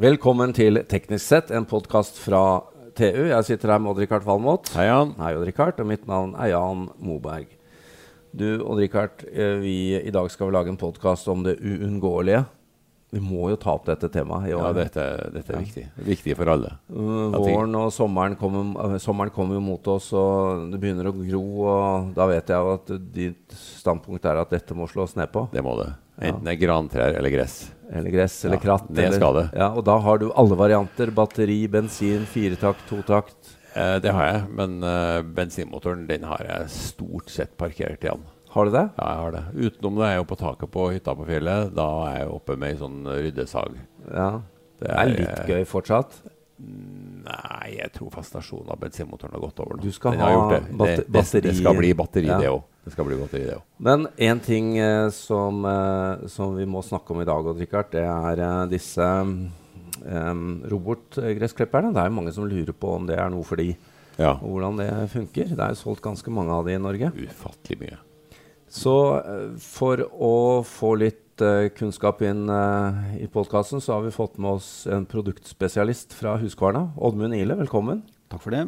Velkommen til Teknisk sett, en podkast fra TU. Jeg sitter her med Odd-Rikard Valmot. Hei, Jan. Hei, Odd-Rikard. Og mitt navn er Jan Moberg. Du, Odd-Rikard, eh, i dag skal vi lage en podkast om det uunngåelige. Vi må jo ta opp dette temaet i år. Ja, dette, dette er Ja. viktig. Viktig for alle. Ting- våren og sommeren kommer, uh, sommeren kommer mot oss, og det begynner å gro. og Da vet jeg at ditt standpunkt er at dette må slås ned på. Det må det. Enten det er grantrær eller gress. Eller gress eller Ja, kratt. det eller, skal det. Ja, og da har du alle varianter. Batteri, bensin, firetakt, totakt. Eh, det har jeg, men eh, bensinmotoren den har jeg stort sett parkert igjen. Har du det? Ja, jeg har det. Utenom det er jeg jo på taket på hytta på fjellet. Da er jeg oppe med ei sånn ryddesag. Ja. Det Det er litt gøy fortsatt. Nei, jeg tror fascinasjonen av bensinmotoren har gått over nå. Du skal Den ha batteri. det. det, det, det skal bli batteri, Ja. det òg. Det skal bli batteri, det òg. Men én ting eh, som, eh, som vi må snakke om i dag, Richard, det er eh, disse um, robotgressklipperne. Det er jo mange som lurer på om det er noe for de, Ja. og hvordan det funker. Det er jo solgt ganske mange av de i Norge. Ufattelig mye. Så eh, for å få litt eh, kunnskap inn eh, i podkasten, så har vi fått med oss en produktspesialist fra Huskvarna. Oddmund Ile, velkommen. Takk for det.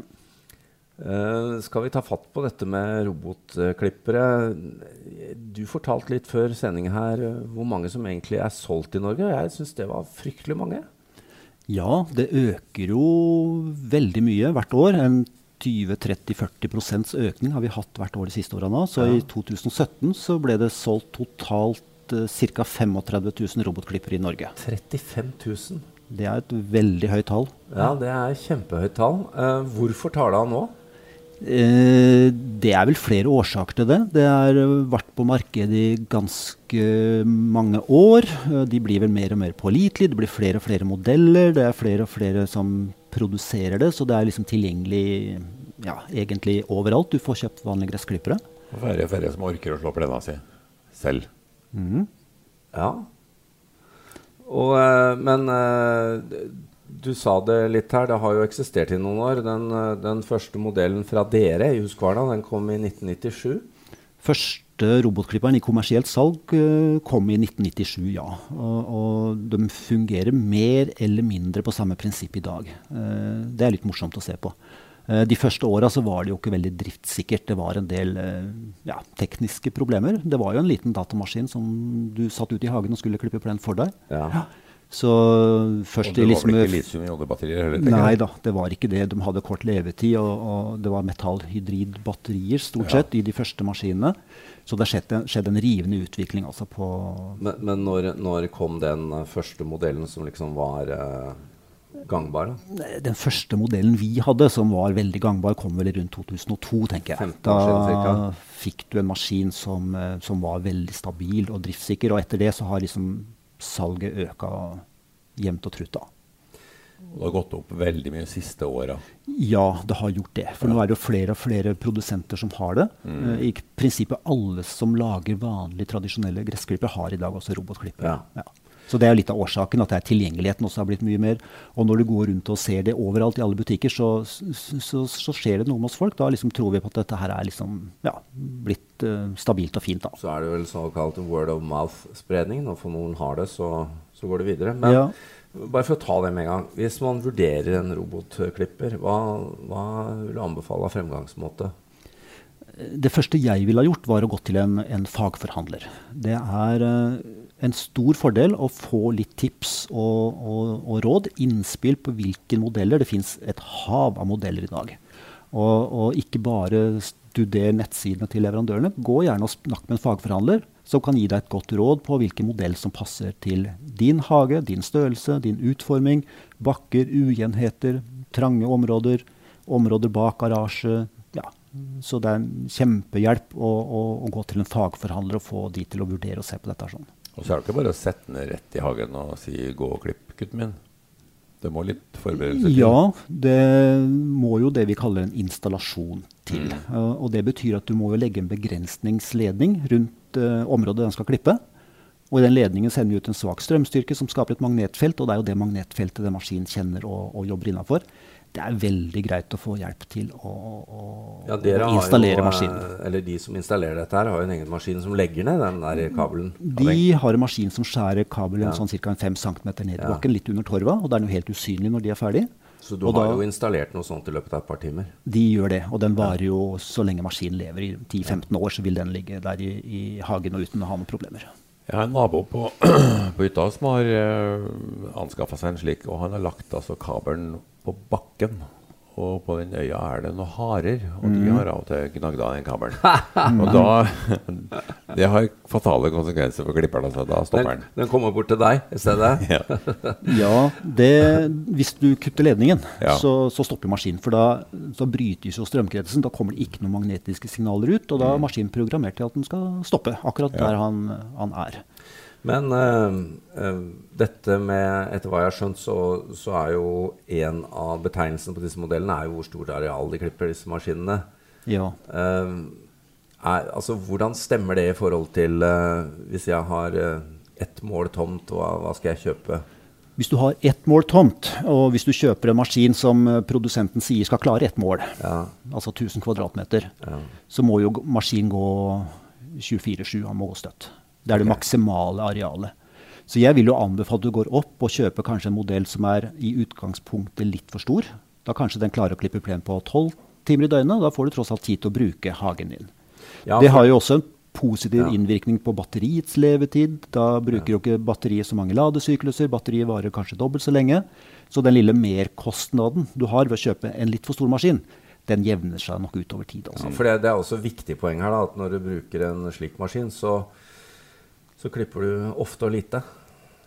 Eh, skal vi ta fatt på dette med robotklippere? Du fortalte litt før sending her eh, hvor mange som egentlig er solgt i Norge. Jeg syns det var fryktelig mange. Ja, det øker jo veldig mye hvert år. En 20-30-40% økning har vi hatt hvert år de siste åra nå. Så Ja. i 2017 så ble det solgt totalt uh, ca. 35 000 robotklippere i Norge. 35 000. Det er et veldig høyt tall. Ja, det er kjempehøyt tall. Eh, hvorfor tar det av nå? Eh, det er vel flere årsaker til det. Det har uh, vært på markedet i ganske mange år. De blir vel mer og mer pålitelige. Det blir flere og flere modeller. Det er flere og flere som produserer det. Så det er liksom tilgjengelig ja, egentlig overalt. Du får kjøpt vanlige gressklippere. Og færre og færre som orker å slå plena si selv. Mm. Ja. Og, eh, men eh, du sa det litt her, det har jo eksistert i noen år. Den, eh, den første modellen fra dere i Husqvarna den kom i 1997. Første robotklipperen i kommersielt salg uh, kom i 1997, ja. Og, og de fungerer mer eller mindre på samme prinsipp i dag. Eh, det er litt morsomt å se på. Eh, de første åra var det jo ikke veldig driftssikkert. Det var en del eh, ja, tekniske problemer. Det var jo en liten datamaskin som du satt ute i hagen og skulle klippe plen for deg. Ja. Så først Og det var liksom vel ikke litium-ionebatterier heller? Nei da, det var ikke det. De hadde kort levetid, og, og det var metallhydridbatterier stort Ja. sett i de første maskinene. Så det skjedde, skjedde en rivende utvikling altså på Men, men når, når kom den eh, første modellen som liksom var eh, gangbar? da? Den første modellen vi hadde, som var veldig gangbar, kom vel rundt 2002, tenker jeg. 15 år siden, Da fikk du en maskin som, eh, som var veldig stabil og driftssikker, og etter det så har liksom salget øka jevnt og trutt. da. Og det har gått opp veldig mye de siste åra. Ja, det har gjort det. For nå er det jo flere og flere produsenter som har det. Mm. Eh, I prinsippet alle som lager vanlige, tradisjonelle gressklipper, har i dag også robotklipper. Ja. Ja. Så det er jo litt av årsaken, at det er tilgjengeligheten også har blitt mye mer. Og når du går rundt og ser det overalt i alle butikker, så, så, så skjer det noe med oss folk. Da liksom tror vi på at dette her er liksom, ja, blitt uh, stabilt og fint. da. Så er det vel såkalt word of mouth-spredning. Når for noen har det, så, så går det videre. Men Ja. bare for å ta det med en gang. Hvis man vurderer en robotklipper, hva, hva vil du anbefale av fremgangsmåte? Det første jeg ville ha gjort, var å gå til en, en fagforhandler. Det er eh, en stor fordel å få litt tips og, og, og råd, innspill på hvilke modeller. Det fins et hav av modeller i dag. Og, og ikke bare studer nettsidene til leverandørene. Gå gjerne og snakk med en fagforhandler som kan gi deg et godt råd på hvilken modell som passer til din hage, din størrelse, din utforming, bakker, ujevnheter, trange områder, områder bak garasje. Ja. Så det er en kjempehjelp å, å, å gå til en fagforhandler og få de til å vurdere og se på dette. sånn. Og så er det ikke bare å sette ned rett i hagen og si 'gå og klipp, gutten min'. Det må litt forberedelse til. Ja, det må jo det vi kaller en installasjon til. Uh, og det betyr at du må jo legge en begrensningsledning rundt uh, området den skal klippe. Og i den ledningen sender vi ut en svak strømstyrke som skaper et magnetfelt, og det er jo det magnetfeltet den maskinen kjenner og, og jobber innafor. Det er veldig greit å få hjelp til å, å, Ja, å installere jo, eh, maskinen. Eller de som installerer dette her, har jo en egen maskin som legger ned den der kabelen. De har en maskin som skjærer kabelen Ja. sånn ca. 5 cm ned i Ja. bakken, litt under torva. Og det er noe helt usynlig når de er ferdig. Så du Og har da- jo installert noe sånt i løpet av et par timer. De gjør det, og den varer jo så lenge maskinen lever. I 10-15 år så vil den ligge der i, i hagen og uten å ha noen problemer. Jeg har en nabo på, på hytta som har uh, anskaffa seg en slik, og han har lagt altså kabelen på bakken. Og på den øya er det noen harer, og de har av og til gnagd av den kabelen. og da Det har fatale konsekvenser for klipperen, altså. Da stopper Den, den. den kommer bort til deg i stedet. Ja. Ja, det, hvis du kutter ledningen, Ja. så, så stopper maskinen. For da så brytes jo strømkretsen. Da kommer det ikke noen magnetiske signaler ut. Og da er maskinen programmert til at den skal stoppe akkurat Mm. Ja. der han, han er. Men eh, dette med Etter hva jeg har skjønt, så, så er jo en av betegnelsene på disse modellene er jo hvor stort areal de klipper, disse maskinene. Ja. Uh, er, altså, hvordan stemmer det i forhold til uh, hvis jeg har uh, ett mål tomt, hva, hva skal jeg kjøpe? Hvis du har ett mål tomt, og hvis du kjøper en maskin som produsenten sier skal klare ett mål, Ja, altså 1000 kvadratmeter, ja. så må jo maskinen gå 24-7. Han må gå støtt. Det er det maksimale arealet. Så jeg vil jo anbefale at du går opp og kjøper kanskje en modell som er i utgangspunktet litt for stor. Da kanskje den klarer å klippe plen på 12 timer i døgnet. og Da får du tross alt tid til å bruke hagen din. Ja, det har jo også en positiv Ja. innvirkning på batteriets levetid. Da bruker jo ikke batteriet så mange ladesykluser. Batteriet varer kanskje dobbelt så lenge. Så den lille merkostnaden du har ved å kjøpe en litt for stor maskin, den jevner seg nok utover tid. Altså. Ja, for det, det er også et viktig poeng her, da, at når du bruker en slik maskin, så, så klipper du ofte og lite.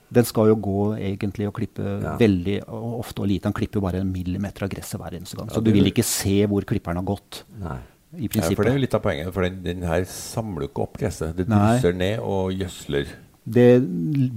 Den skal jo gå egentlig og klippe Ja. veldig og ofte og lite. Han klipper jo bare en millimeter av gresset hver eneste gang. Ja, Så du vil ikke se hvor klipperen har gått. Nei. i Ja, for det er jo litt av poenget, for den, den her samler jo ikke opp gresset. Det drysser ned og gjødsler. Det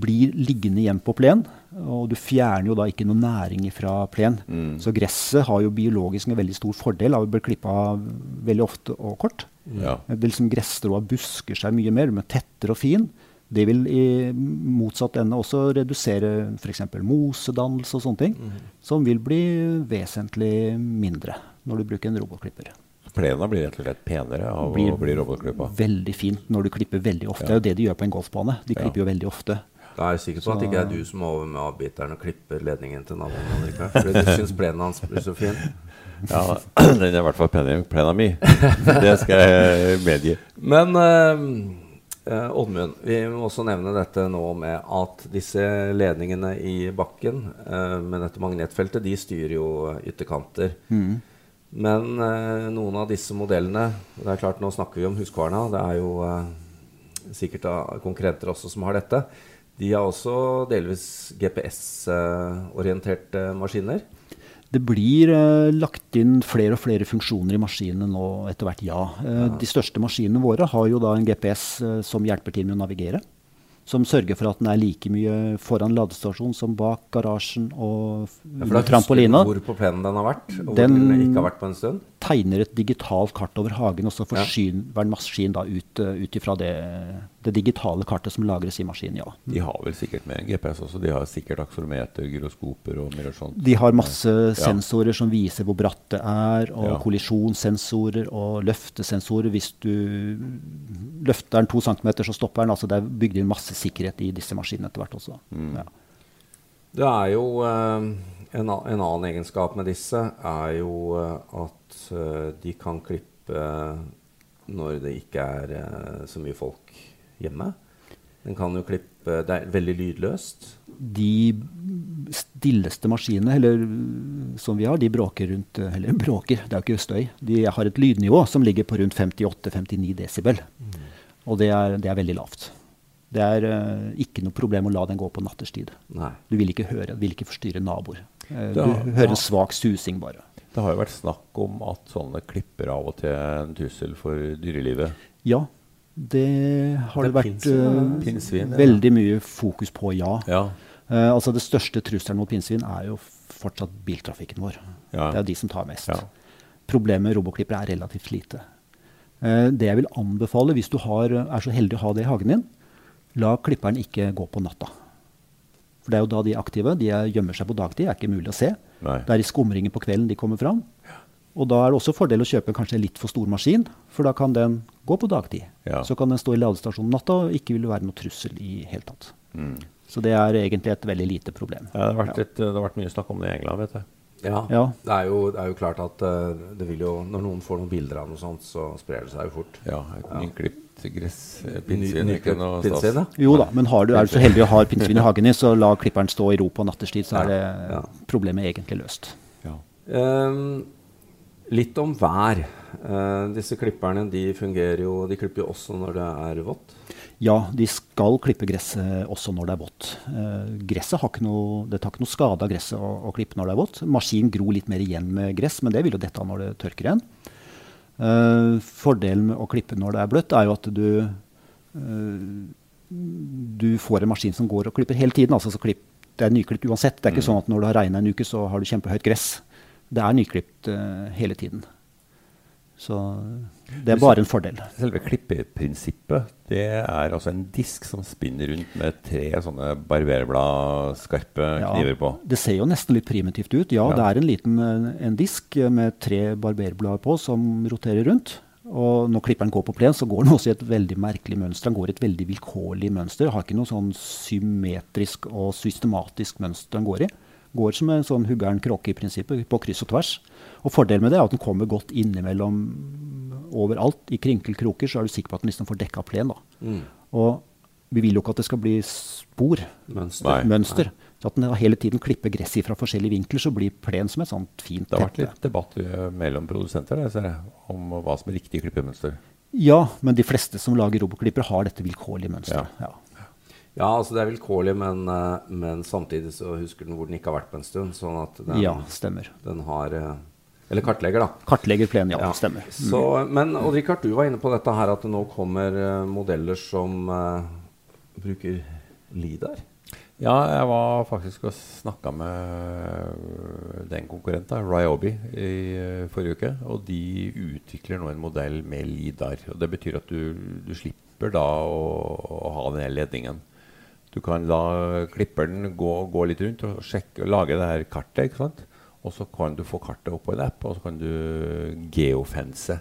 blir liggende igjen på plen, og du fjerner jo da ikke noe næring fra plen. Mm. Så gresset har jo biologisk en veldig stor fordel av å bli klippa veldig ofte og kort. Ja. Det liksom Gresstråa busker seg mye mer, men tettere og fin. Det vil i motsatt ende også redusere f.eks. mosedannelse og sånne ting, som vil bli vesentlig mindre når du bruker en robotklipper. Plena blir rett og slett penere av Blir å bli robotklippa. Veldig fint når du klipper veldig ofte. Det er jo det de gjør på en golfbane. De klipper jo veldig ofte. Da er jeg sikker på at det ikke er du som er over med avbiteren og klipper ledningen til naboen. Fordi du syns plenen hans blir så fin. Ja, den er i hvert fall penere enn plena mi. Det skal jeg medgi. Men eh, eh, Oddmund, vi må også nevne dette nå med at disse ledningene i bakken eh, med dette magnetfeltet, de styrer jo ytterkanter. Men eh, noen av disse modellene det er klart Nå snakker vi om Husqvarna. Det er jo eh, sikkert konkurrenter også som har dette. De har også delvis GPS-orienterte maskiner. Det blir eh, lagt inn flere og flere funksjoner i maskinene nå etter hvert, ja. Eh, De største maskinene våre har jo da en GPS eh, som hjelper til med å navigere. Som sørger for at den er like mye foran ladestasjonen som bak garasjen og Ja, for da under husker trampolina. du hvor på plenen den har vært, og Den- hvor den ikke har vært på en stund. Tegner et digitalt kart over hagen, og så Ja. forsyner maskinen da ut, uh, ut ifra det, det digitale kartet som lagres i maskinen, ja. De har vel sikkert med en GPS også. De har sikkert aksometer, gyroskoper og mye sånt. De har masse sensorer som viser hvor bratt det er, og Ja. kollisjonssensorer og løftesensorer. Hvis du løfter den to centimeter, så stopper den. Altså det er bygd inn masse sikkerhet i disse maskinene etter hvert også. Ja. Det er jo eh, en, en annen egenskap med disse er jo eh, at eh, de kan klippe eh, når det ikke er så mye folk hjemme. Den kan jo klippe Det er veldig lydløst. De stilleste maskinene eller, som vi har, de bråker rundt Eller bråker, det er jo ikke støy. De har et lydnivå som ligger på rundt 58-59 desibel. Og det er, det er veldig lavt. Det er uh, ikke noe problem å la den gå på natterstid. Nei. Du vil ikke høre, du vil ikke forstyrre naboer. Eh, du hører en svak susing bare. Det har jo vært snakk om at sånne klipper av og til er en trussel for dyrelivet. Ja, det har Det det, vært pinsvin, uh. Ja. veldig mye fokus på, ja. Ja. Uh, altså Det største trusselen mot pinnsvin er jo fortsatt biltrafikken vår. Ja. Det er de som tar mest. Ja. Problemet med robotklippere er relativt lite. Uh, det jeg vil anbefale hvis du har, er så heldig å ha det i hagen din, la klipperen ikke gå på natta. For det er jo da de er aktive. De er, gjemmer seg på dagtid, er ikke mulig å se. Nei. Det er i skumringen på kvelden de kommer fram. Og da er det også fordel å kjøpe kanskje en litt for stor maskin, for da kan den gå på dagtid. Ja. Så kan den stå i ladestasjonen natta og ikke vil det være noe trussel i hele tatt. Mm. Så det er egentlig et veldig lite problem. Ja, det, har vært et, det har vært mye snakk om det i England, vet jeg. Ja. Ja. Det, er jo, det er jo klart at eh, det vil jo, når noen får noen bilder av noe sånt, så sprer det seg jo fort. Ja, et nyklipt gress. eh, Ny- Pinnsvin er ikke noe stas. ja. Jo da, men har du, er du så heldig å ha pinnsvin i hagen din, så la klipperen stå i ro på nattestid, så er det problemet egentlig løst. Ja. Ehm, litt om vær. Uh, disse klipperne de fungerer jo De klipper jo også når det er vått. Ja, de skal klippe gresset også når det er vått. Eh, gresset har ikke noe, det tar ikke noe skade av gresset å, å klippe når det er vått. Maskinen gror litt mer igjen med gress, men det vil jo dette når det tørker igjen. Eh, fordelen med å klippe når det er bløtt, er jo at du eh, du får en maskin som går og klipper hele tiden. altså så klipp, Det er nyklipt uansett. Det er ikke sånn at når det har regna en uke, så har du kjempehøyt gress. Det er nyklipt uh, hele tiden. Så det er bare en fordel. Selve klippeprinsippet det er altså en disk som spinner rundt med tre sånne barberblad-skarpe Ja, kniver på. Det ser jo nesten litt primitivt ut. Ja, Ja. det er en liten eh, en disk med tre barberblader på som roterer rundt. Og når klipperen går på plen, så går den også i et veldig merkelig mønster. Den går i et veldig vilkårlig mønster. Har ikke noe sånn symmetrisk og systematisk mønster den går i. Går som en sånn huggeren kråke i prinsippet, på kryss og tvers. Og fordelen med det er at den kommer godt innimellom overalt. I krinkelkroker så er du sikker på at den liksom får dekka plen. da. Mm. Og vi vil jo ikke at det skal bli spor Mønster. Nei. mønster. Så at den hele tiden klipper gress fra forskjellige vinkler, så blir plen som et sånt fint Det har vært litt debatt eh, mellom produsenter der, ser jeg, om hva som er riktig klippemønster. Ja, men de fleste som lager robotklippere, har dette vilkårlige mønsteret. Ja. Ja, altså det er vilkårlig, men, eh, men samtidig så husker den hvor den ikke har vært på en stund. Sånn at den, ja, den har eh, Eller kartlegger, da. Kartlegger plenen, ja, Ja. stemmer. Så, men Odd Rikard, du var inne på dette her at det nå kommer eh, modeller som uh, bruker LIDAR. Ja, jeg var faktisk og snakka med den konkurrenten, Ryobi, i eh, forrige uke. Og de utvikler nå en modell med LIDAR. og Det betyr at du, du slipper da å, å ha den ledningen. Du kan la klipperen gå, gå litt rundt og sjekke, lage det her kartet. ikke sant? Og så kan du få kartet opp på en app, og så kan du geofence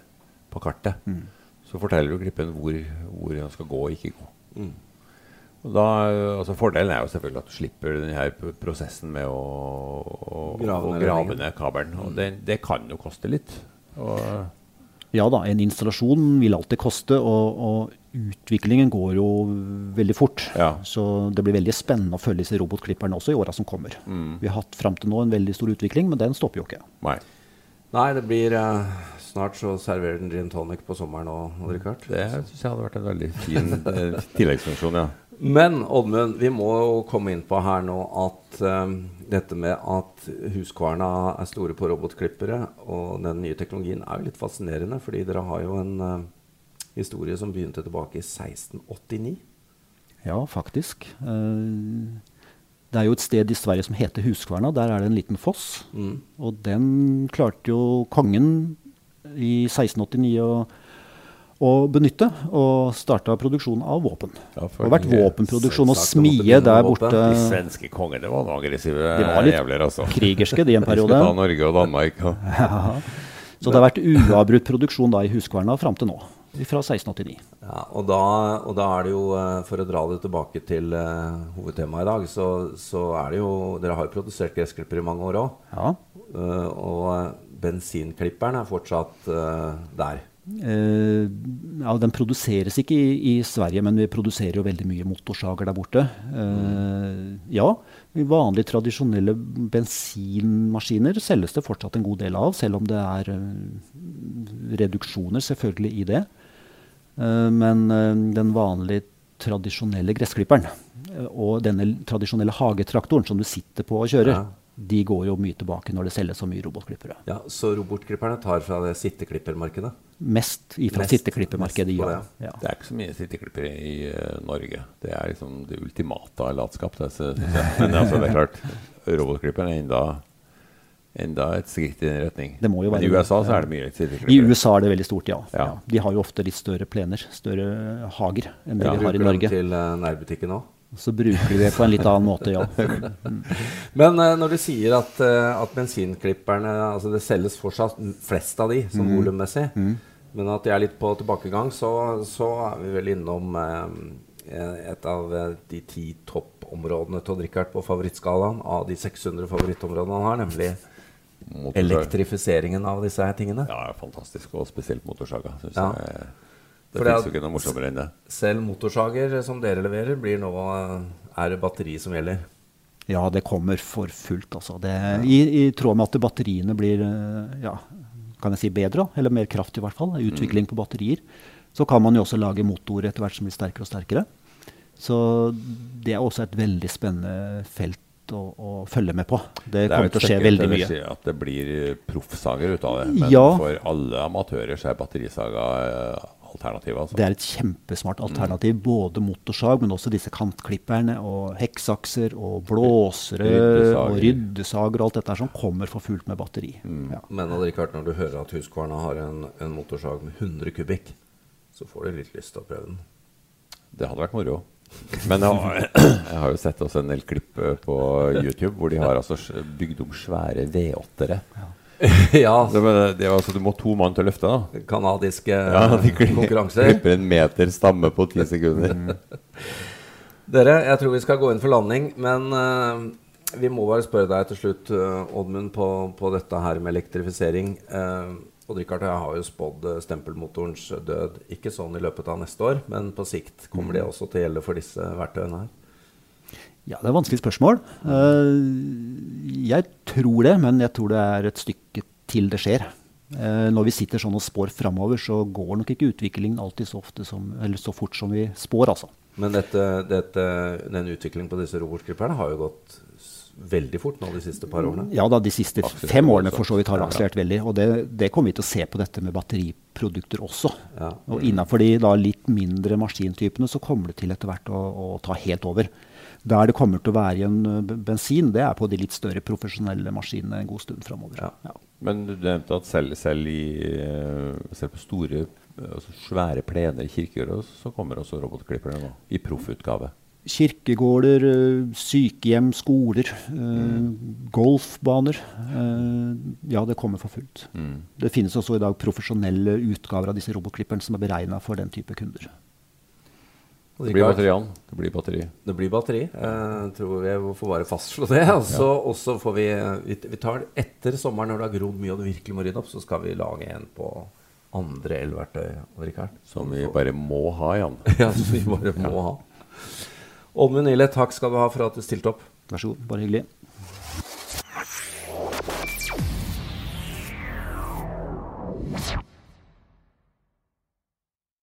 på kartet. Så forteller du klippen hvor, hvor den skal gå og ikke gå. Mm. Og da, altså Fordelen er jo selvfølgelig at du slipper denne prosessen med å, å, Grave å ned grave ledningen. ned kabelen. Og det, det kan jo koste litt. Og, Ja da, en installasjon vil alltid koste, og, og utviklingen går jo veldig fort. Ja. Så det blir veldig spennende å følge disse robotklipperne også i åra som kommer. Vi har hatt fram til nå en veldig stor utvikling, men den stopper jo ikke. nei, Nei, det blir uh, Snart så serverer den gin tonic på sommeren òg, Richard. Det syns jeg hadde vært en veldig fin eh, tilleggsfunksjon, ja. Men Oddmund, vi må jo komme inn på her nå at um, dette med at Huskvarna er store på robotklippere, og den nye teknologien er jo litt fascinerende, fordi dere har jo en uh, historie som begynte tilbake i 1689. Ja, faktisk. Uh, Det er jo et sted i Sverige som heter Huskvarna. Der er det en liten foss. Mm. Og den klarte jo kongen i 1689 å, å benytte, og starta produksjonen av våpen. Ja, Det har vært våpenproduksjon og smie der våpen. borte. De svenske kongene var noen aggressive De var litt jævler, altså. krigerske de en De periode. De ta Norge og Danmark. Og. Ja. Så det har vært uavbrutt produksjon da i Huskverna fram til nå. Fra 1689. Ja, og da, og da er det jo, eh, for å dra det tilbake til uh, hovedtemaet i dag, så, så er det jo Dere har jo produsert gressklipper i mange år òg. Ja. og eh, bensinklipperen er fortsatt uh, der. Eh, ja, den produseres ikke i, i Sverige, men vi produserer jo veldig mye motorsager der borte. Eh, ja, vanlige tradisjonelle bensinmaskiner selges det fortsatt en god del av, selv om det er uh, reduksjoner selvfølgelig i det. Men den vanlige tradisjonelle gressklipperen og denne tradisjonelle hagetraktoren som du sitter på og kjører, Ja. De går jo mye tilbake når det selges så mye robotklippere. Ja, Så robotklipperne tar fra det sitteklippermarkedet? Mest fra Mest- sitteklippermarkedet, mest ja. det, ja. Det er ikke så mye sitteklippere i uh, Norge. Det er liksom det ultimate av latskap. Det, så. Men altså, det er klart, robotklipperen er enda, enda et skritt i den retning. Det må jo Men i USA så er det mye sitteklippere. I. USA er det veldig stort, ja. Ja. ja. De har jo ofte litt større plener, større hager, enn det Ja. vi har i Bruker Norge. dem til uh, nærbutikken òg? Så bruker vi det på en litt annen måte, ja. Men uh, når du sier at, uh, at bensinklipperne altså Det selges fortsatt flest av de, sånn volummessig, men at de er litt på tilbakegang, så, så er vi vel innom uh, et av de ti toppområdene til Richard på favorittskalaen av de 600 favorittområdene han har, nemlig Motorsag. elektrifiseringen av disse her tingene. Ja, fantastisk. Og spesielt motorsaga. Synes Ja. jeg. Det fins jo ikke noe morsommere enn det. Selv motorsager som dere leverer, blir nå eh, er det batteri som gjelder. Ja, det kommer for fullt, altså. Det, i, I tråd med at batteriene blir eh, ja, kan jeg si bedre, eller mer kraft i hvert fall, utvikling på batterier, så kan man jo også lage motorer etter hvert som blir sterkere og sterkere. Så det er også et veldig spennende felt å, å følge med på. Det, Det er kommer til å skje veldig mye. det skjer At det blir proffsager ut av det. Men Ja. for alle amatører så er batterisaga alternativet. Altså. Det er et kjempesmart alternativ. Både motorsag, men også disse kantklipperne og hekksakser og blåsere Ryddesager. og ryddesager og alt dette her som kommer for fullt med batteri. Ja. Men ikke vært når du hører at Husqvarna har en, en motorsag med 100 kubikk, så får du litt lyst til å prøve den. Det hadde vært moro. Men jeg har, jeg har jo sett også en del klipp eh, på YouTube hvor de har altså bygd om svære V8-ere. ja, Det, var- det var altså, du må to mann til å løfte. da kanadiske Ja, de konkurranser. klipper en meter stamme på ti sekunder. Dere, jeg tror vi skal gå inn for landing, men uh, vi må bare spørre deg til slutt, uh, Oddmund, på, på dette her med elektrifisering. Uh, Odd Rikard, jeg har jo spådd eh, stempelmotorens død, ikke sånn i løpet av neste år, men på sikt kommer det også til å gjelde for disse verktøyene her? Ja, det er et vanskelig spørsmål. Eh, jeg tror det, men jeg tror det er et stykke til det skjer. Eh, når vi sitter sånn og spår framover, så går nok ikke utviklingen alltid så, som, eller så fort som vi spår, altså. Men dette, dette, den utviklingen på disse robotklipperne har jo gått veldig fort nå de siste par årene. Ja da, de siste Akselerert fem årene for så vidt har akselerert veldig. Og det, det kommer vi til å se på dette med batteriprodukter også. Ja. Og innenfor de da litt mindre maskintypene så kommer det til etter hvert å, å ta helt over. Der det kommer til å være igjen eh, bensin, det er på de litt større profesjonelle maskinene en god stund framover. Ja. Ja. Men du nevnte at selv, selv, i, eh, selv på store, eh, altså svære plener i kirkegårder så kommer også robotklipperne nå, i proffutgave. Kirkegårder, eh, sykehjem, skoler, eh, golfbaner. Ja, det kommer for fullt. Det finnes også i dag profesjonelle utgaver av disse robotklipperne som er beregna for den type kunder. Det blir batteri, batteriene. Det blir batteri. Det blir batteri. Jeg tror vi får bare fastslå det. Og så og så får vi, vi tar det etter sommeren når det har grodd mye og du virkelig må rydde opp, så skal vi lage en på andre elverktøy. Som vi bare må ha, Jan. Ja, som vi bare må ha. Oddmund Ile, takk skal du ha for at du stilte opp. Vær så god, bare hyggelig.